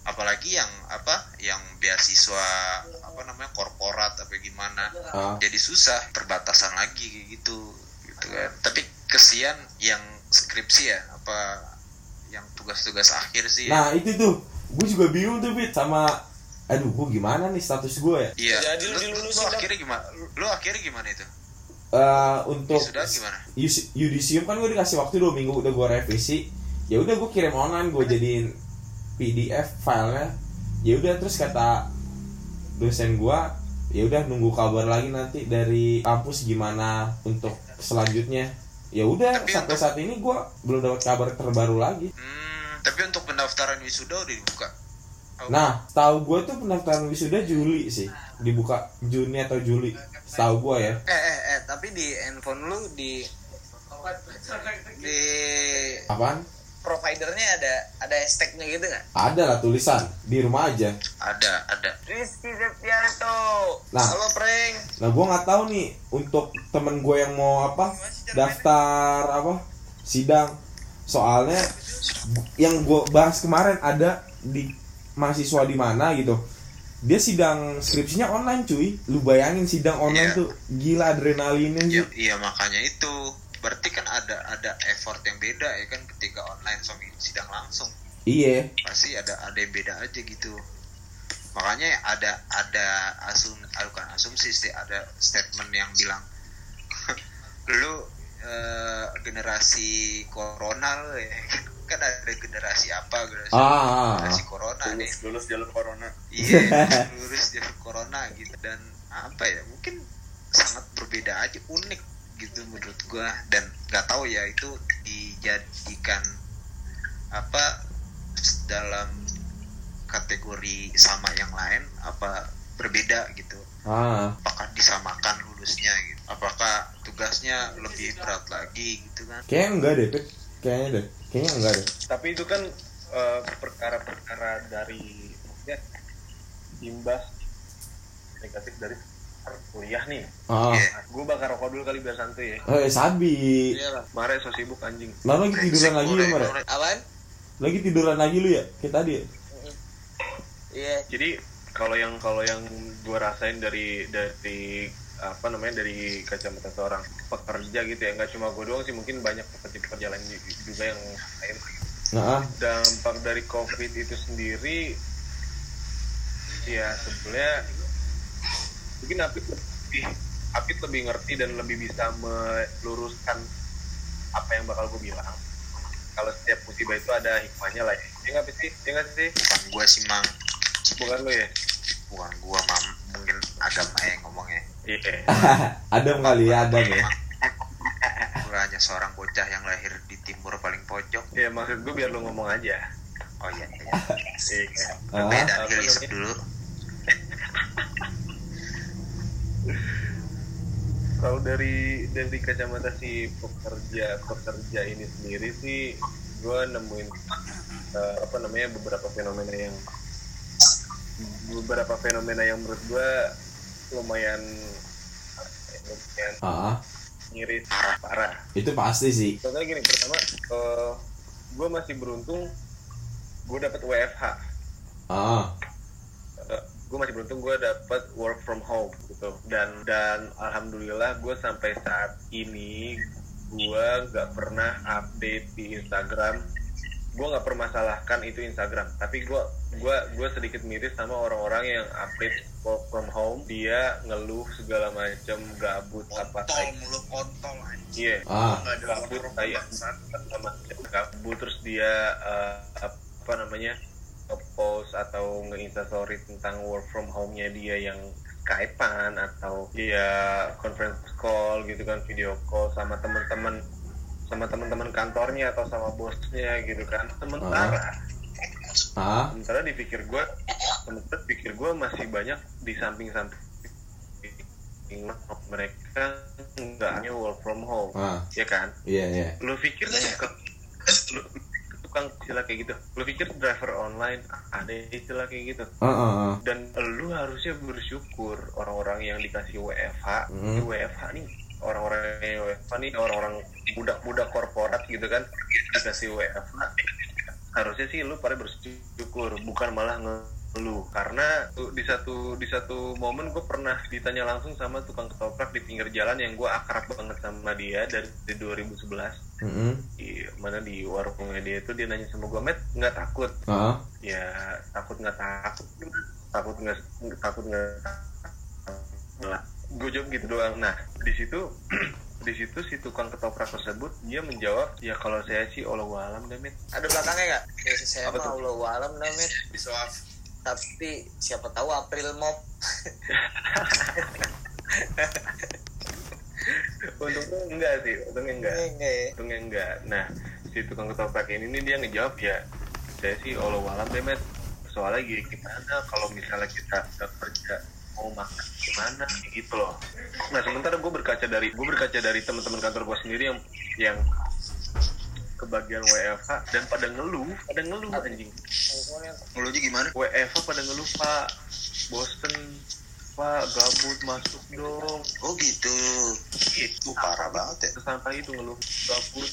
Apalagi yang apa yang beasiswa apa namanya korporat apa gimana Ah. jadi susah perbatasan lagi gitu gitu kan. Tapi kesian yang skripsi ya apa yang tugas-tugas akhir sih ya. nah itu tuh. Gue juga bingung tuh Bit sama aduh gue gimana nih status gue ya? Iya. Jadi lu lu, lu, lu akhirnya gimana lu, lu akhirnya gimana itu? Eh, untuk sudah gimana? Yudisium kan gue dikasih waktu dua minggu udah gue revisi. Ya udah gue kirim online gue jadiin PDF filenya ya udah terus kata dosen gue ya udah nunggu kabar lagi nanti dari kampus gimana untuk selanjutnya. Ya udah sampai saat ini gue belum dapat kabar terbaru lagi. Hmm, tapi untuk pendaftaran wisuda udah dibuka? Oh, nah tahu gue tuh pendaftaran wisuda Juli sih. Dibuka Juni atau Juli tahu gue ya. Eh eh eh tapi di handphone lu di di apaan providernya ada ada hashtagnya gitu nggak? Ada lah tulisan di rumah aja. Ada ada. Rizky Septianto. Nah. halo prank Nah gue nggak tahu nih untuk temen gue yang mau apa daftar apa sidang. Soalnya yang gue bahas kemarin ada di mahasiswa di mana gitu. Dia sidang skripsinya online cuy. Lu bayangin sidang online Iya. tuh gila adrenalinnya iya, sih iya makanya itu berarti kan ada ada effort yang beda ya kan ketika online sama sidang langsung. Iya. Pasti ada ada yang beda aja gitu. Makanya ada ada asum ah, bukan asumsi sih ada statement yang bilang (laughs) lu eh, generasi corona lu ya. (laughs) Kan ada generasi apa generasi, Ah. generasi corona nih. lulus lulus jalur corona. Iya (laughs) lurus dari corona gitu. Dan apa ya mungkin sangat berbeda aja unik gitu menurut gua. Dan nggak tahu ya itu dijadikan apa dalam kategori sama yang lain apa berbeda gitu. Ah. Apakah disamakan lulusnya gitu? Apakah tugasnya lebih berat lagi gitu kan? Kayaknya enggak deh Pit. kayaknya deh. Kayaknya enggak deh. Tapi itu kan eh, perkara-perkara dari maksudnya imbas negatif dari kuliah nih ah Iya. gue bakar rokok dulu kali biar santuy ya eh sabi Iya lah. Mare so sibuk anjing Nah, lagi tiduran lagi lu, Mare? Apaan? Lagi tiduran lagi lu ya? Kayak tadi ya? Iya. jadi kalau yang kalau yang gue rasain dari dari apa namanya dari kacamata seorang pekerja gitu ya nggak cuma gue doang sih mungkin banyak pekerja-pekerja lain juga yang lain Nah, ah. dampak dari covid itu sendiri ya sebenarnya mungkin Apit lebih Apit lebih ngerti dan lebih bisa meluruskan apa yang bakal gue bilang. Kalau setiap musibah itu ada hikmahnya lah ya Ya nggak sih? Ya nggak sih? Bukan gua sih mang. Bukan lo ya? Bukan gua mam. Mungkin agama yang ngomongnya. Iya. (laughs) Adam kali ya, Adam ya. Gua hanya seorang bocah yang lahir di timur paling pojok. Ya maksud gue biar lo ngomong aja. Oh iya iya. Iya Ah, beda namanya? dulu (laughs) kalau dari dari kacamata si pekerja pekerja ini sendiri sih gue nemuin eh, apa namanya beberapa fenomena yang beberapa fenomena yang menurut gue lumayan lumayan ah, miris parah. Parah itu pasti sih. contohnya gini pertama gue masih beruntung gue dapat WFH Ah, gue masih beruntung gue dapat work from home gitu. Dan dan alhamdulillah gue sampai saat ini gue nggak pernah update di Instagram. Gue nggak permasalahkan itu Instagram tapi gue gue gue sedikit miris sama orang-orang yang update work from home. Dia ngeluh segala macam gabut apa kontol mulu kontol anjing. Iya. Ah, nggak ada gabut kayak gabut terus dia eh, apa namanya post atau nge-instastory tentang work from home-nya dia yang Skypean atau dia conference call gitu kan video call sama teman-teman sama teman-teman kantornya atau sama bosnya gitu kan. Sementara ah, sementara dipikir gue sementara pikir gue masih banyak di samping-samping mereka nggak hanya work from home ah, ya kan? Iya iya. lu pikir tukang lu, tukang istilah kayak gitu lu pikir driver online ada istilah kayak gitu ah, ah. dan lu harusnya bersyukur orang-orang yang dikasih WFH. Ini WFH nih orang-orang yang WFH nih orang-orang budak-budak korporat gitu kan dikasih WFH harusnya sih lu pada bersyukur bukan malah ngeluh karena tuh di satu di satu momen gue pernah ditanya langsung sama tukang ketoprak di pinggir jalan yang gue akrab banget sama dia dari, dari 2011 Mm-mm. di mana di warungnya dia itu dia nanya sama gue met nggak takut Ah, ya takut nggak takut takut nggak takut nggak gue jawab gitu doang nah di situ (clears throat) di situ si tukang ketoprak tersebut dia menjawab ya kalau saya sih Allah alam deh Mit." Ada belakangnya nggak? Ya, saya Apa mah? Allah alam namanya. bisa Tapi siapa tahu April Mop. (laughs) untungnya enggak sih untungnya enggak ya. untungnya enggak nah si tukang ketoprak ini nih dia ngejawab ya saya sih Allah alam deh Met soalnya gini gimana kalau misalnya kita nggak kerja mau makan gimana gitu loh nah sementara gue berkaca dari gue berkaca dari teman-teman kantor gue sendiri yang yang kebagian WFH dan pada ngeluh pada ngeluh anjing. Ngeluhnya gimana? WFH pada ngeluh pak. Bosen pak. Gabut masuk dong. Oh gitu. Itu parah banget ya. Sampai itu ngeluh. Gabut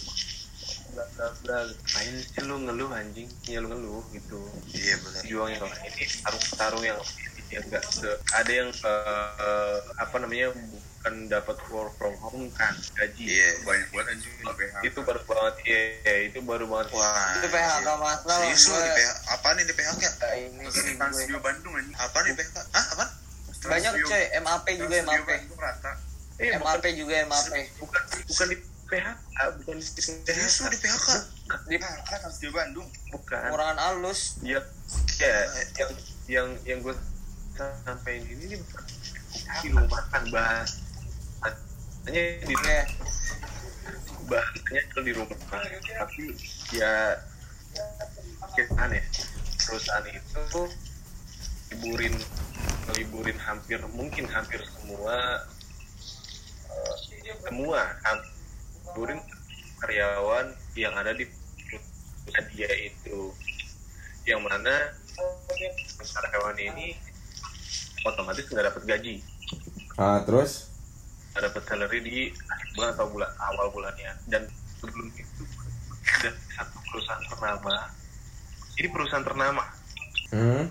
bla bla bla. Main sih lu ngeluh anjing? Ya lu ngeluh gitu. Iya benar juang yang ini tarung tarung yang ya enggak se- ada yang eh, apa namanya bukan dapat work from home kan gaji Iya. banyak banget anjing itu baru banget iya iya, itu baru banget Wah. Itu PHK masalah. Serius lu di gue- PHK? Apaan ini di PHK? Ini sih gue. Studio Bandung anjing Apaan di PHK? Apaan? Trans Banyak coy, MAP juga MAP. Eh bukan MAP juga MAP. bukan bukan di PHK bukan di lu di PHK? Di PHK Studio Bandung bukan pengurangan alus. ya ya yang yang yang gue sampai ini nih bukan di rumah kan bahas hanya di Oke. bahasanya itu di rumah tapi ya kesan ya perusahaan itu liburin liburin hampir mungkin hampir semua eh, semua liburin karyawan yang ada di perusahaan dia itu. Yang mana karyawan ini otomatis nggak dapat gaji. Ah terus? Nggak dapat salary di bulan atau bulan awal bulannya. Dan sebelum itu ada satu perusahaan ternama. Ini perusahaan ternama. Hmm?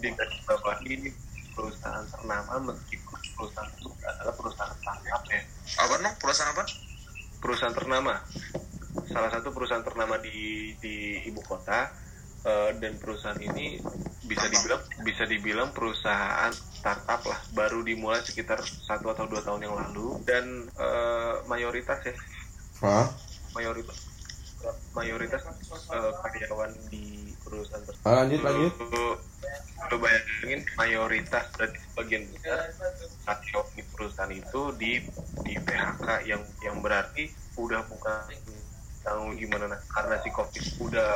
Di garis bawah ini perusahaan ternama meskipun perusahaan itu adalah perusahaan startup ya. Apa dong? Perusahaan apa? perusahaan ternama. Salah satu perusahaan ternama di di ibu kota eh, dan perusahaan ini bisa dibilang bisa dibilang perusahaan startup lah. Baru dimulai sekitar satu atau dua tahun yang lalu. Dan eh, mayoritas ya. Ah mayoritas mayoritas eh, karyawan di perusahaan tersebut. Ah, lanjut lanjut. Lu, bayangin mayoritas berarti sebagian besar karyawan di perusahaan itu di di PHK yang yang berarti udah bukan tahu gimana nah, karena si covid udah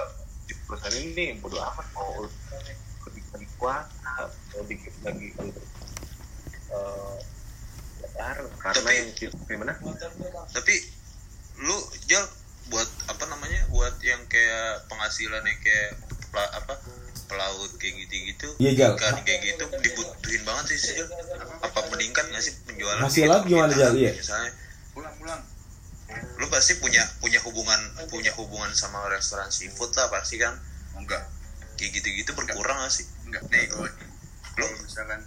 perusahaan ini bodo amat mau ketika lagi puasa mau dikit lagi untuk eh, lebaran karena Tapi- yang gimana Tapi lu Jal buat apa namanya? Buat yang kayak penghasilan yang kayak pela- apa? pelaut kayak gitu-gitu Iya, Jal. ikan kayak gitu dibutuhin banget sih sih apa meningkat nggak sih penjualan Masih gitu? laut gimana, Jal? Iya. misalnya pulang pulang lu pasti punya punya hubungan punya hubungan sama restoran seafood lah pasti kan? Enggak. Kayak gitu-gitu berkurang gak sih? Enggak. Nih. Kalau kalau misalkan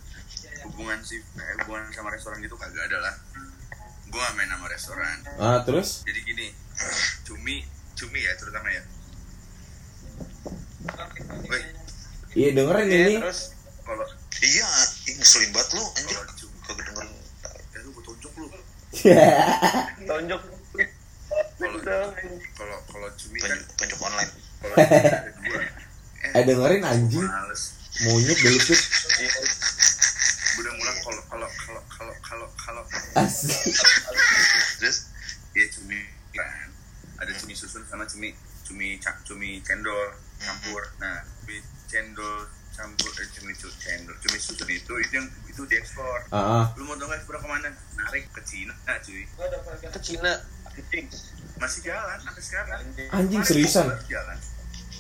hubungan sih eh, hubungan sama restoran gitu kagak ada lah. Gue gak main sama restoran. Ah terus? Jadi gini cumi cumi ya terutama ya? Woi, iya dengerin Oke, ini. terus? Kalau iya ngeselin banget lu anjir. Kagak denger ya lu gue tunjuk lu. (laughs) Tonjok kalau kalau cumi kan tunjuk, online. kalau cumi ada dua. (laughs) Eh dengerin anjing. Monyet delupit udah mulai kalau kalau kalau kalau kalau kalau asik. Terus? Ya cumi kan. Ada cumi susun sama cumi cumi ca- cumi cendol campur. Nah cumi cendol campur eh, cumi cu- cendol cumi susun itu itu yang itu diekspor ah ah. lu mau gak ekspor ke mana? Narik ke Cina cuy ke Cina. Masih jalan sampai sekarang. Anjing, seriusan? masih jalan.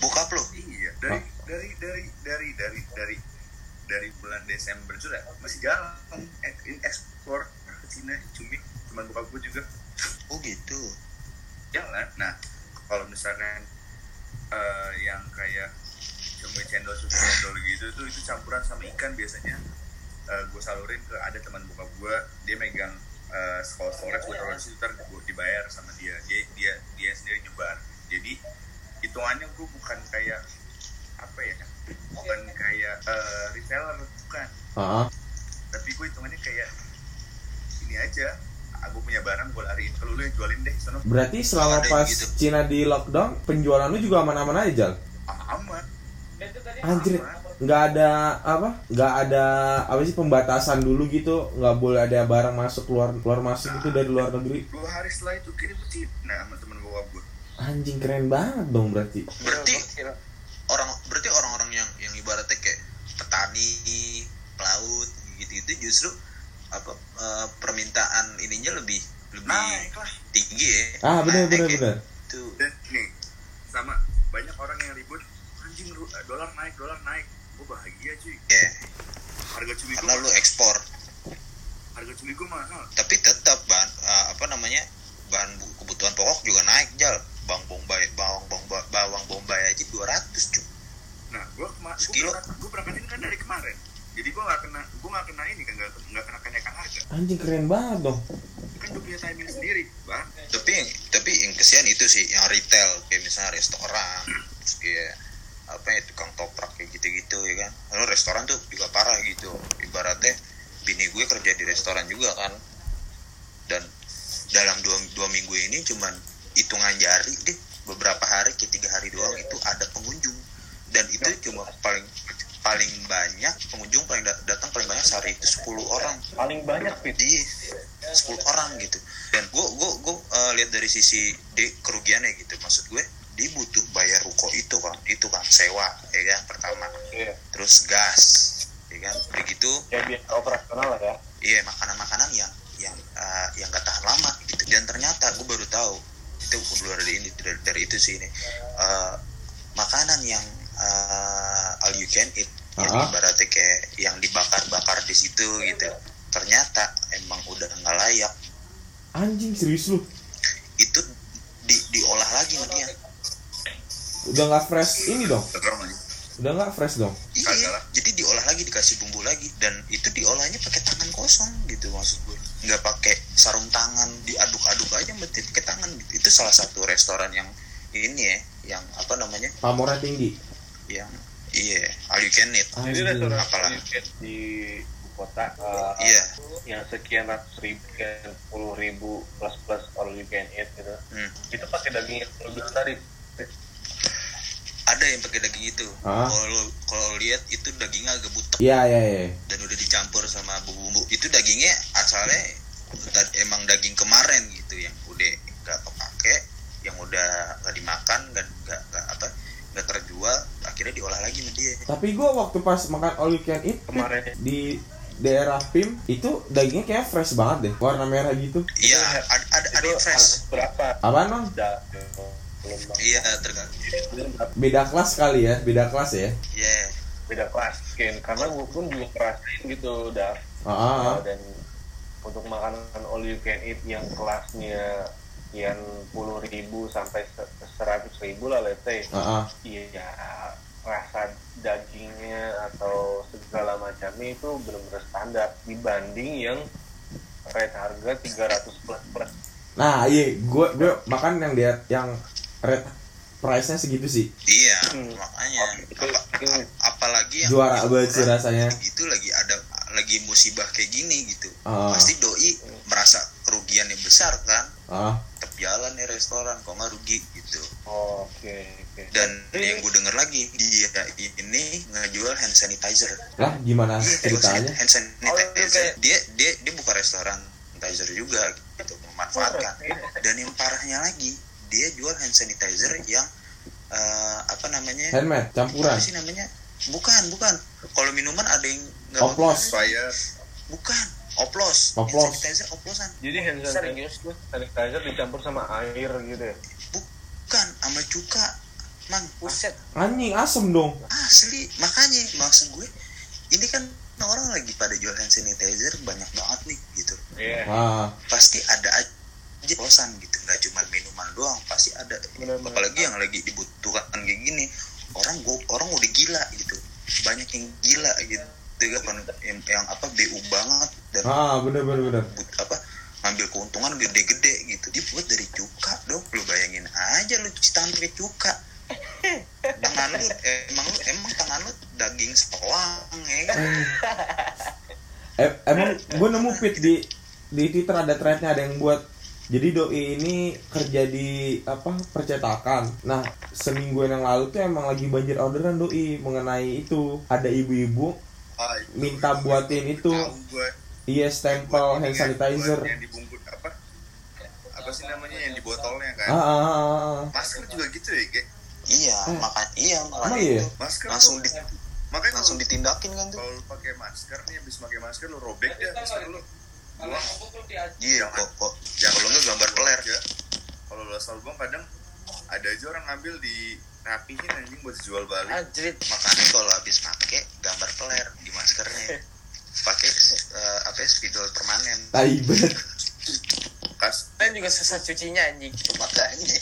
Bokap lu? Iya dari dari dari dari dari dari dari bulan Desember juga masih jalan. Eh, ini ekspor ke Cina cumi teman bokap gue juga. Oh gitu. Jalan. Nah kalau misalkan eh, yang kayak cumi cendol susu cendol gitu itu itu campuran sama ikan biasanya. Eh, gue salurin ke ada teman bokap gue dia megang uh, sekolah storage gue taruh di situ ntar gue dibayar sama dia. Dia dia dia sendiri nyebar. Jadi hitungannya gue bukan kayak apa ya? Bukan kayak eh, reseller bukan. Ah ah. tapi gue hitungannya kayak ini aja. Aku punya barang gue lariin kalau lu yang jualin deh sono. Berarti selama Ada pas gitu. Cina di lockdown penjualan lu juga aman-aman aja Jal? Aman. Anjir nggak ada apa nggak ada apa sih pembatasan dulu gitu. Nggak boleh ada barang masuk keluar keluar masuk gitu dari luar negeri. dua hari setelah itu kirim ke Cina sama temen bokap gue anjing keren banget dong berarti. Berarti orang berarti orang-orang yang yang ibaratnya kayak petani pelaut gitu-gitu justru apa eh, permintaan ininya lebih lebih naik lah. tinggi ya. Ah benar benar benar. tuh dan nih sama banyak orang yang ribut dolar naik dolar naik. Gue bahagia cuy. Ya harga cumi gue karena lu ekspor. Harga cumi gue mahal. Tapi tetap bahan eh, apa namanya bahan bu- kebutuhan pokok juga naik jal. Bawang bombay bawang bombay bawang bombay aja 200 cuy. Nah gue kemarin gue berangkatin kan dari kemarin. Jadi gue nggak kena gue nggak kena ini kan nggak nggak kena kenaikan harga. Anjing keren banget dong. Kan gue punya timing sendiri bang. Tapi tapi yang kesian itu sih yang retail. Kayak misalnya restoran terus kayak apa ya tukang toprak kayak gitu-gitu ya kan. Lalu restoran tuh juga parah gitu. Ibaratnya bini gue kerja di restoran juga kan. Dan dalam dua, dua minggu ini cuman hitungan jari deh beberapa hari ke tiga hari doang itu ada pengunjung. Dan itu cuma paling paling banyak pengunjung paling dat- datang paling banyak sehari itu 10 orang. Paling banyak fit. Iya, 10 orang gitu. Dan gue gue gue lihat dari sisi di kerugiannya gitu. Maksud gue dia butuh bayar ruko itu kan, itu kan sewa ya kan pertama. Iya. Terus gas, ya kan. Begitu ya biar operasional lah ya iya makanan-makanan yang yang eh, yang gak tahan lama gitu. Dan ternyata gue baru tahu itu keluar dari ini dari, dari itu sih ini Eh, makanan yang eh, all you can eat yang Ah. ibaratnya kayak yang dibakar-bakar di situ gitu ternyata emang udah nggak layak anjing serius lu itu di, diolah lagi sama dia udah nggak fresh ini dong? Udah nggak fresh dong? Iya lah. jadi diolah lagi dikasih bumbu lagi. Dan itu diolahnya pakai tangan kosong gitu maksud gue nggak pakai sarung tangan diaduk-aduk aja berarti pakai tangan gitu. Itu salah satu restoran yang ini ya yang apa namanya? Pamornya tinggi. Yang iya all you can eat. Jadi restoran Apalah. di kota eh, iya. yang sekian ratus ribu sekian puluh ribu plus plus all you can eat gitu. Hmm. itu pakai daging yang lebih dari ada yang pakai daging itu. Kalau kalau lihat itu dagingnya agak butek. Iya iya iya. Dan udah dicampur sama bumbu-bumbu. Itu dagingnya asalnya emang daging kemarin gitu yang udah nggak kepake yang udah nggak dimakan nggak nggak nggak apa nggak terjual akhirnya diolah lagi sama dia. Tapi gue waktu pas makan all you can eat kemarin. di daerah Pim itu dagingnya kayak fresh banget deh warna merah gitu. Iya ada ada, ada yang fresh. berapa? Apaan bang Udah, belum iya tergantung beda kelas kali ya beda kelas ya? Iya. Beda kelas mungkin karena gue pun juga ngerasain gitu udah ah, ah, ah. dan untuk makanan all you can eat yang kelasnya sekian puluh ribu sampai se- seratus ribu lah let's say. Ah, ah. iya rasa dagingnya atau segala macamnya itu benar-benar standar dibanding yang rate harga 300 plus plus nah iya gue gue makan yang dia yang red price nya segitu sih. Iya Hmm. makanya. Apa- ap- apalagi yang juara yang banget sih murah, rasanya. itu lagi ada lagi musibah kayak gini gitu. Ah. pasti doi merasa kerugiannya besar kan? Ah. Tetap jalan nih restoran kok nggak rugi gitu. Oke oke. Dan Jadi- yang gue denger lagi dia ini ngejual hand sanitizer. Lah gimana Iya, jual ceritanya? hand sanitizer. Oh, itu kayak- dia dia dia buka restoran sanitizer juga gitu memanfaatkan. Dan yang parahnya lagi dia jual hand sanitizer yang eh, apa namanya? Handmade campuran. Apa sih namanya? Bukan bukan. Kalau minuman ada yang nggak Oplos. bukan oplos. Hand Oplos. sanitizer oplosan. Jadi hand sanitizer, serius lu sanitizer dicampur sama air gitu ya? Bukan sama cuka. Mang buset. Anjing asem dong. Asli. Makanya maksud gue ini kan orang lagi pada jual hand sanitizer banyak banget nih gitu. Iya. Ah. Pasti ada aja bosan gitu nggak cuma minuman doang pasti ada. Benar-benar. apalagi yang lagi dibutuhkan kayak gini orang gue orang udah gila gitu. Banyak yang gila gitu kan yang, yang apa bu banget dan ah bener bener bener but- apa ngambil keuntungan gede-gede gitu. Dia buat dari cuka dong. Lu bayangin aja lu cuci tangan pakai cuka. Tangan lu emang lu emang tangan lu daging setelang ya kan? (laughs) Eh, emang gue nemu fit di di Twitter ada threadnya ada yang buat jadi doi ini kerja di apa percetakan. Nah seminggu yang lalu tuh emang lagi banjir orderan doi mengenai itu ada ibu-ibu Ah, itu. minta buatin itu Tahu gue. iya stempel hand sanitizer. Yang dibungkus apa? Apa sih namanya yang di botolnya kan? Ah, ah, ah, ah. Masker juga gitu ya, Ge? iya Eh. makan iya Emang makanya iya? itu Masker langsung di makanya langsung ditindakin kan tuh kalau lu pakai masker nih habis pakai masker lu robek deh masker lu buang iya. kok kok. Kalau nggak gambar peler ya. Kalau lu asal buang kadang ada aja orang ngambil di rapihin anjing buat dijual balik. Anjrit. Makanya kalau habis make gambar peler di maskernya. Pakai eh, apa ya, spidol permanen. Tai banget. kas kan juga susah cucinya anjing. Makanya.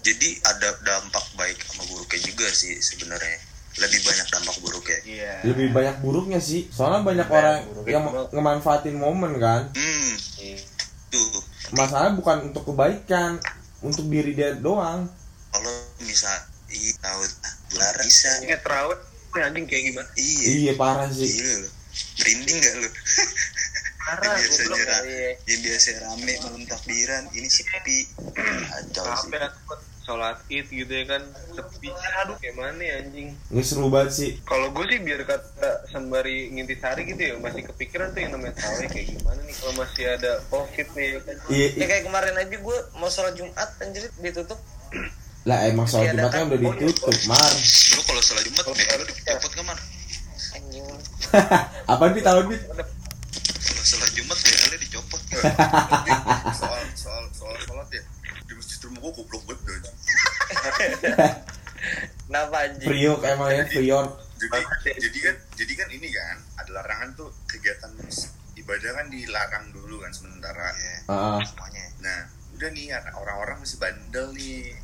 Jadi ada dampak baik sama buruknya juga sih sebenarnya lebih banyak dampak buruknya Iya. lebih banyak buruknya sih soalnya banyak orang buruknya yang cuma- ngemanfaatin momen kan hmm Iya. tuh masalah bukan untuk kebaikan untuk diri dia doang kalau misal iya tahu bulan bisa Ingat terawih ini anjing kayak gimana? iya iya parah sih lu. Merinding gak lu? Parah, yang biasanya goblok. ra- Iya. yang biasa rame malam takbiran ini sepi. Kacau sih. Sholat id gitu ya kan sepi aduh kayak mana ya anjing nggak seru banget sih kalau gue sih biar kata sembari ngintisari gitu ya masih kepikiran tuh yang namanya tarawih kayak gimana nih kalau masih ada covid nih ya kan iya Ya iya. kayak kemarin aja gue mau sholat Jumat anjir ditutup. lah emang soal Diadakan. jumatnya udah ditutup mar Lu kalau salah Jumat, BH lu (laughs) dicopot gak man? Anjing. apa nih tahun nih Kalau (laughs) salah Jumat, lu dicopot soal soal soal sholat ya di masjid rumah gua goblok banget. (laughs) Kenapa anjing? Priok emang ya Priok. jadi jadi kan jadi kan ini kan ada larangan tuh kegiatan ibadah kan dilarang dulu kan sementara. Iya, Ah, semuanya. nah udah nih orang-orang masih bandel nih.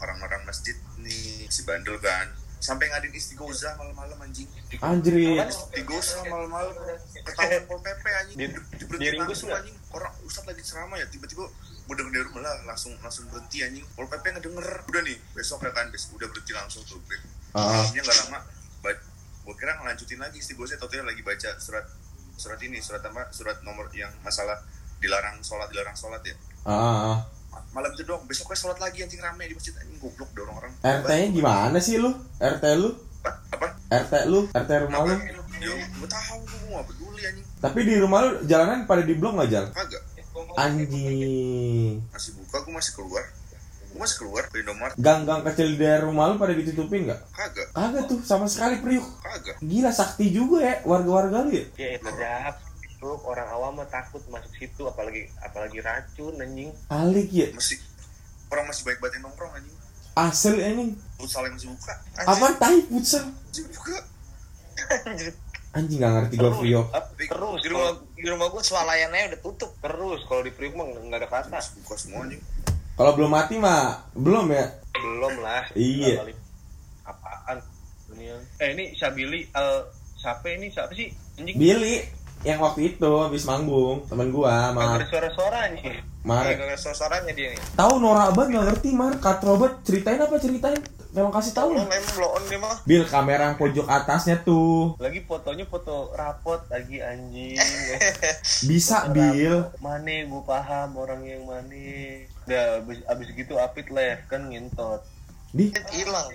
Orang-orang masjid nih masih bandel kan. Sampai ngadain istighosah malam-malam anjing. Anjrit. Istighosah malam-malam? Ketahuan pol pp anjing. Di- di nggak? anjing. Orang ustad lagi ceramah denger dari rumah lah langsung langsung berhenti anjing. Pol pp ngedenger udah nih besok ya kan besok udah berhenti langsung tuh Ah. malamnya nggak lama gua kira ngelanjutin lagi istighosah tau lagi baca surat surat ini surat apa surat nomor yang masalah dilarang sholat dilarang sholat ya. Ah, ah. malam itu dong besoknya sholat lagi anjing rame di masjid anjing goblok deh orang-orang RT-nya gimana sih lu? RT lu? Apa? Apa? RT lu? RT rumah lu? Ya gue tahu gue gak peduli anjing. Tapi di rumah lu jalanan pada di blok nggak jal? Kagak anjing. Masih buka gue masih keluar. Gue masih keluar ke Indomaret. Gang-gang kecil di daerah rumah lu pada ditutupin nggak? Kagak. Kagak tuh sama sekali Priok kagak. Gila sakti juga ya warga-warga lu ya? Ya itu jahat. Tuh orang awam mah takut masuk situ apalagi apalagi racun anjing. Alik ya? Masih orang masih baik banget yang nongkrong anjing. Asli anjing. Futsal yang masih buka. Apa tai futsal? Masih buka. anjing (laughs) nggak ngerti gue Priok terus Di rumah di rumah gue swalayannya udah tutup. terus kalau di Priuk mah nggak ada kata. Buka semua anjing. Kalau belum mati mah belum ya? Belum lah. Iya. Apaan? Dunia eh ini Sabili al siapa ini? Siapa sih? Anjing. Billy yang waktu itu habis manggung temen gua sama ada suara-suara anjing Kayak Mar. Gak suaranya dia nih. tahu Nora Abad nggak ngerti Mar? Kat Robert ceritain apa ceritain? Tolong kasih tahu lah. Memang blow on dia mah. Bill kamera yang pojok atasnya tuh. Lagi fotonya foto rapot lagi anjing. (laughs) Bisa Bill mana gue paham orang yang mana udah abis, abis gitu apit left kan ngintot. Di? Hilang.